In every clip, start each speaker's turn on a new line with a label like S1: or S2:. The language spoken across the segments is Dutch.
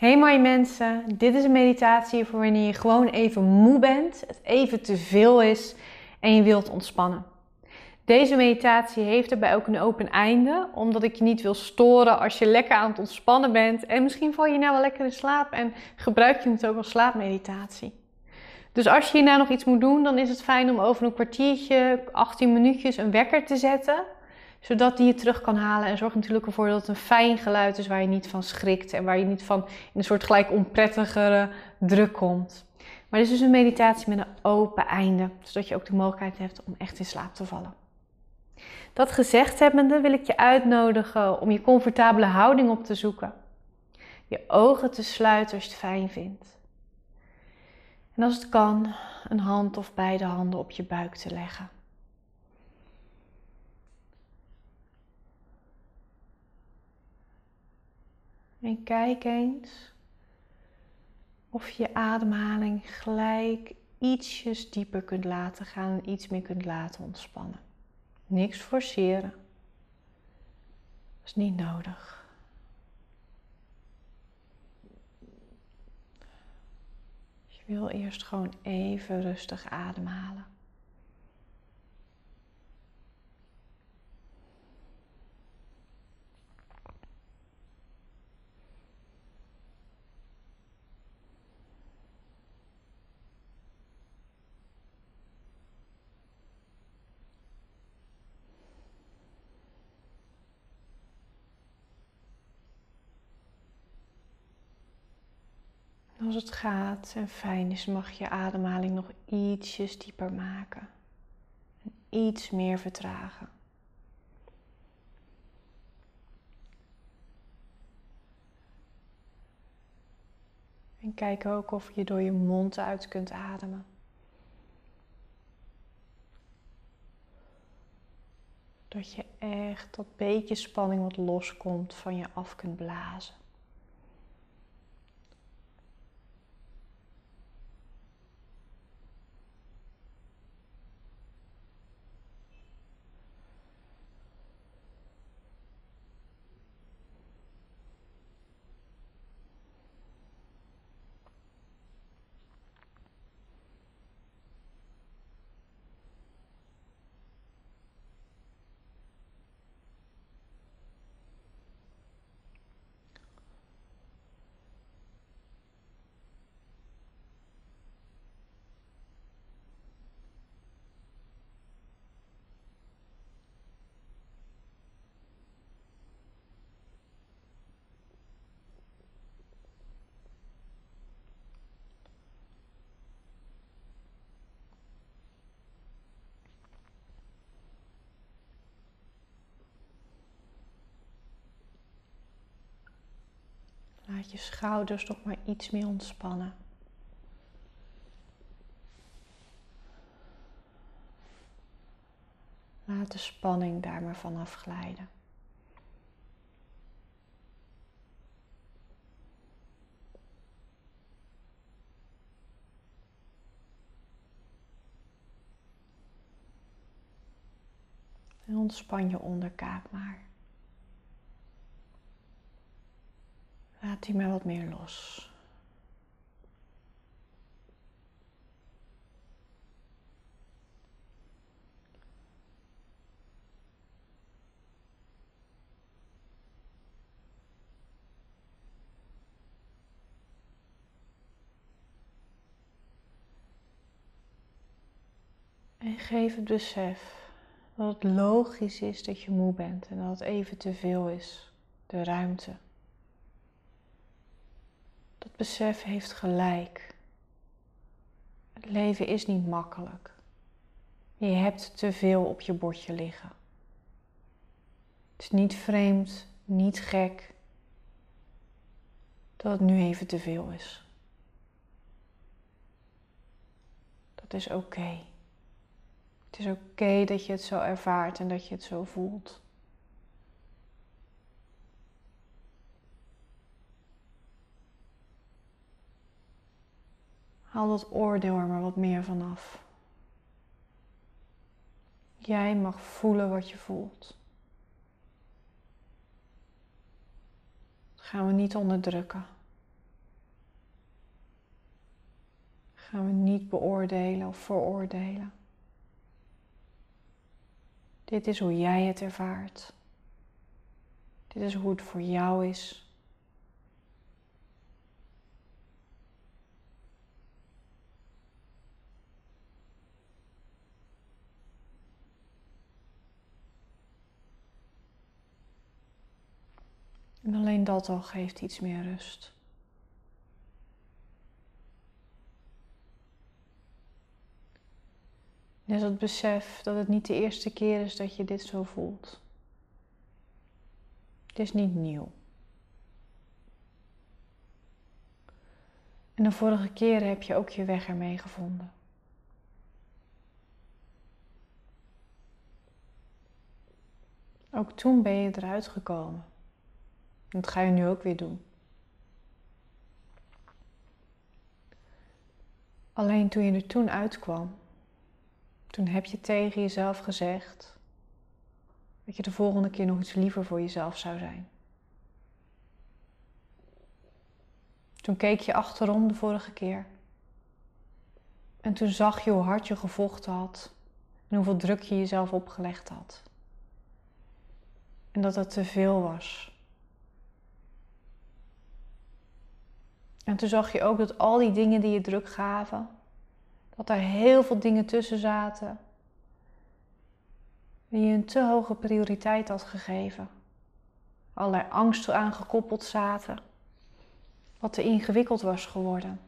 S1: Hey mooie mensen, dit is een meditatie voor wanneer je gewoon even moe bent, het even te veel is en je wilt ontspannen. Deze meditatie heeft erbij ook een open einde, omdat ik je niet wil storen als je lekker aan het ontspannen bent. En misschien val je nou wel lekker in slaap en gebruik je het ook als slaapmeditatie. Dus als je hierna nog iets moet doen, dan is het fijn om over een kwartiertje, 18 minuutjes een wekker te zetten zodat die je terug kan halen. En zorg natuurlijk ervoor dat het een fijn geluid is waar je niet van schrikt en waar je niet van in een soort gelijk onprettigere druk komt. Maar dit is dus een meditatie met een open einde, zodat je ook de mogelijkheid hebt om echt in slaap te vallen. Dat gezegd hebbende wil ik je uitnodigen om je comfortabele houding op te zoeken. Je ogen te sluiten als je het fijn vindt. En als het kan, een hand of beide handen op je buik te leggen. En kijk eens of je ademhaling gelijk ietsjes dieper kunt laten gaan en iets meer kunt laten ontspannen. Niks forceren. Dat is niet nodig. Je wil eerst gewoon even rustig ademhalen. Als het gaat en fijn is, mag je ademhaling nog ietsjes dieper maken. En iets meer vertragen. En kijk ook of je door je mond uit kunt ademen. Dat je echt dat beetje spanning wat loskomt van je af kunt blazen. Je schouders nog maar iets meer ontspannen. Laat de spanning daar maar vanaf glijden. En ontspan je onderkaak maar. Laat die maar wat meer los. En geef het besef dat het logisch is dat je moe bent en dat het even te veel is, de ruimte. Besef heeft gelijk. Het leven is niet makkelijk. Je hebt te veel op je bordje liggen. Het is niet vreemd, niet gek dat het nu even te veel is. Dat is oké. Het is oké dat je het zo ervaart en dat je het zo voelt. Al dat oordeel er maar wat meer vanaf. Jij mag voelen wat je voelt. Gaan we niet onderdrukken. Gaan we niet beoordelen of veroordelen. Dit is hoe jij het ervaart. Dit is hoe het voor jou is. En alleen dat al geeft iets meer rust. Net het besef dat het niet de eerste keer is dat je dit zo voelt. Het is niet nieuw. En de vorige keren heb je ook je weg ermee gevonden. Ook toen ben je eruit gekomen. Dat ga je nu ook weer doen. Alleen toen je er toen uitkwam, toen heb je tegen jezelf gezegd dat je de volgende keer nog iets liever voor jezelf zou zijn. Toen keek je achterom de vorige keer. En toen zag je hoe hard je gevochten had en hoeveel druk je jezelf opgelegd had. En dat dat te veel was. En toen zag je ook dat al die dingen die je druk gaven, dat daar heel veel dingen tussen zaten die je een te hoge prioriteit had gegeven. Allerlei angsten aangekoppeld zaten, wat te ingewikkeld was geworden.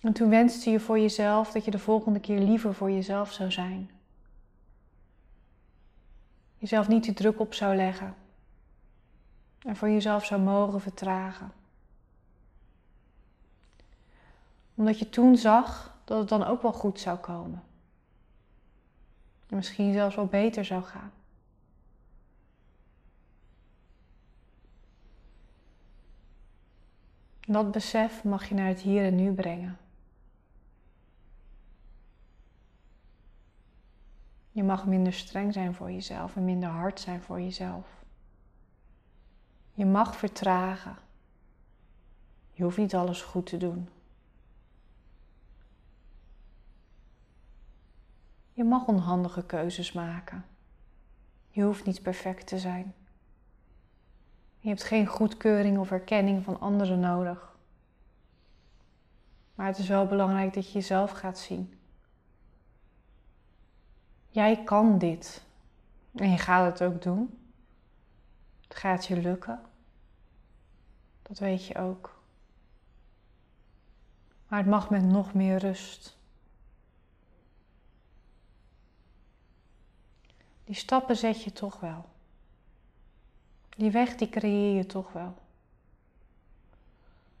S1: En toen wenste je voor jezelf dat je de volgende keer liever voor jezelf zou zijn. Jezelf niet te druk op zou leggen. En voor jezelf zou mogen vertragen. Omdat je toen zag dat het dan ook wel goed zou komen. En misschien zelfs wel beter zou gaan. dat besef mag je naar het hier en nu brengen. Je mag minder streng zijn voor jezelf en minder hard zijn voor jezelf. Je mag vertragen. Je hoeft niet alles goed te doen. Je mag onhandige keuzes maken. Je hoeft niet perfect te zijn. Je hebt geen goedkeuring of erkenning van anderen nodig. Maar het is wel belangrijk dat je jezelf gaat zien. Jij kan dit. En je gaat het ook doen. Het gaat je lukken. Dat weet je ook. Maar het mag met nog meer rust. Die stappen zet je toch wel. Die weg die creëer je toch wel.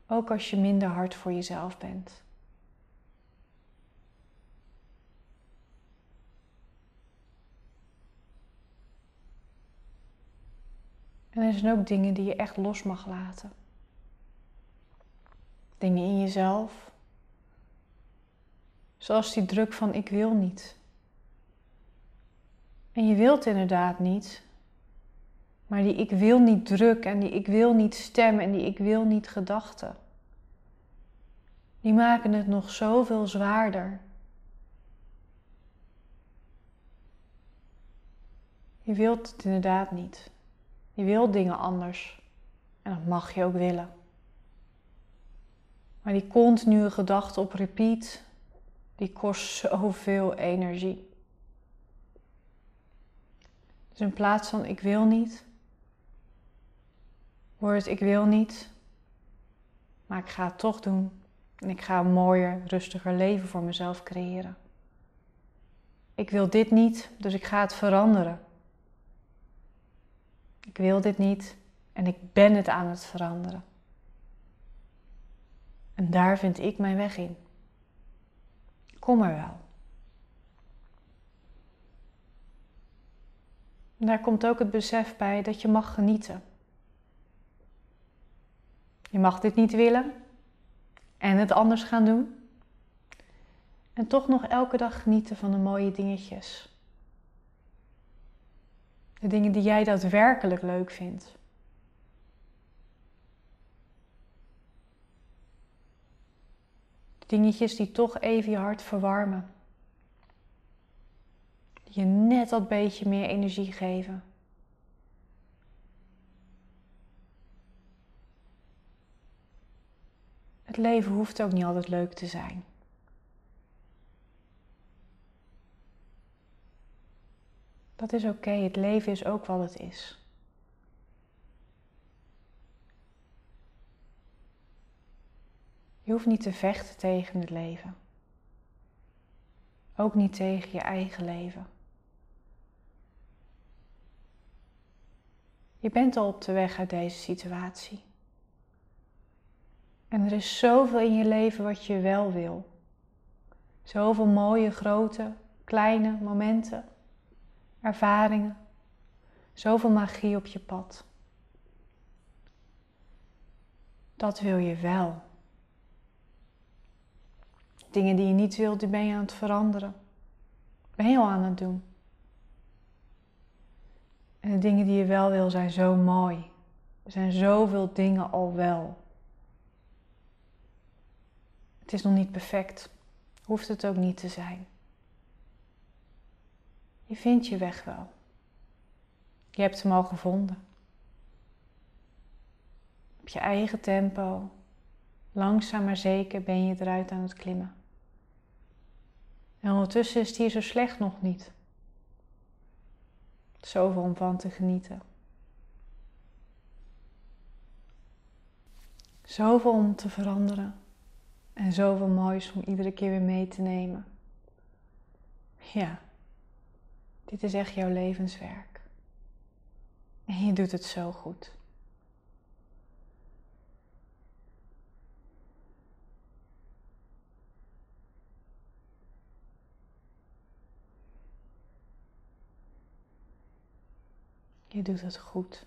S1: Ook als je minder hard voor jezelf bent. En er zijn ook dingen die je echt los mag laten. Dingen in jezelf. Zoals die druk van ik wil niet. En je wilt inderdaad niet. Maar die ik wil niet druk en die ik wil niet stem en die ik wil niet gedachten. Die maken het nog zoveel zwaarder. Je wilt het inderdaad niet. Je wilt dingen anders. En dat mag je ook willen. Maar die continue gedachte op repeat, die kost zoveel energie. Dus in plaats van ik wil niet, wordt ik wil niet, maar ik ga het toch doen. En ik ga een mooier, rustiger leven voor mezelf creëren. Ik wil dit niet, dus ik ga het veranderen. Ik wil dit niet en ik ben het aan het veranderen. En daar vind ik mijn weg in. Kom er wel. Daar komt ook het besef bij dat je mag genieten. Je mag dit niet willen en het anders gaan doen. En toch nog elke dag genieten van de mooie dingetjes. De dingen die jij daadwerkelijk leuk vindt. Dingetjes die toch even je hart verwarmen. Die je net dat beetje meer energie geven. Het leven hoeft ook niet altijd leuk te zijn. Dat is oké, het leven is ook wat het is. Je hoeft niet te vechten tegen het leven. Ook niet tegen je eigen leven. Je bent al op de weg uit deze situatie. En er is zoveel in je leven wat je wel wil. Zoveel mooie, grote, kleine momenten, ervaringen. Zoveel magie op je pad. Dat wil je wel. Dingen die je niet wilt, die ben je aan het veranderen. Ben je al aan het doen. En de dingen die je wel wil zijn zo mooi. Er zijn zoveel dingen al wel. Het is nog niet perfect. Hoeft het ook niet te zijn. Je vindt je weg wel. Je hebt hem al gevonden. Op je eigen tempo, langzaam maar zeker ben je eruit aan het klimmen. En ondertussen is het hier zo slecht nog niet. Zoveel om van te genieten. Zoveel om te veranderen. En zoveel moois om iedere keer weer mee te nemen. Ja, dit is echt jouw levenswerk. En je doet het zo goed. Je doet het goed.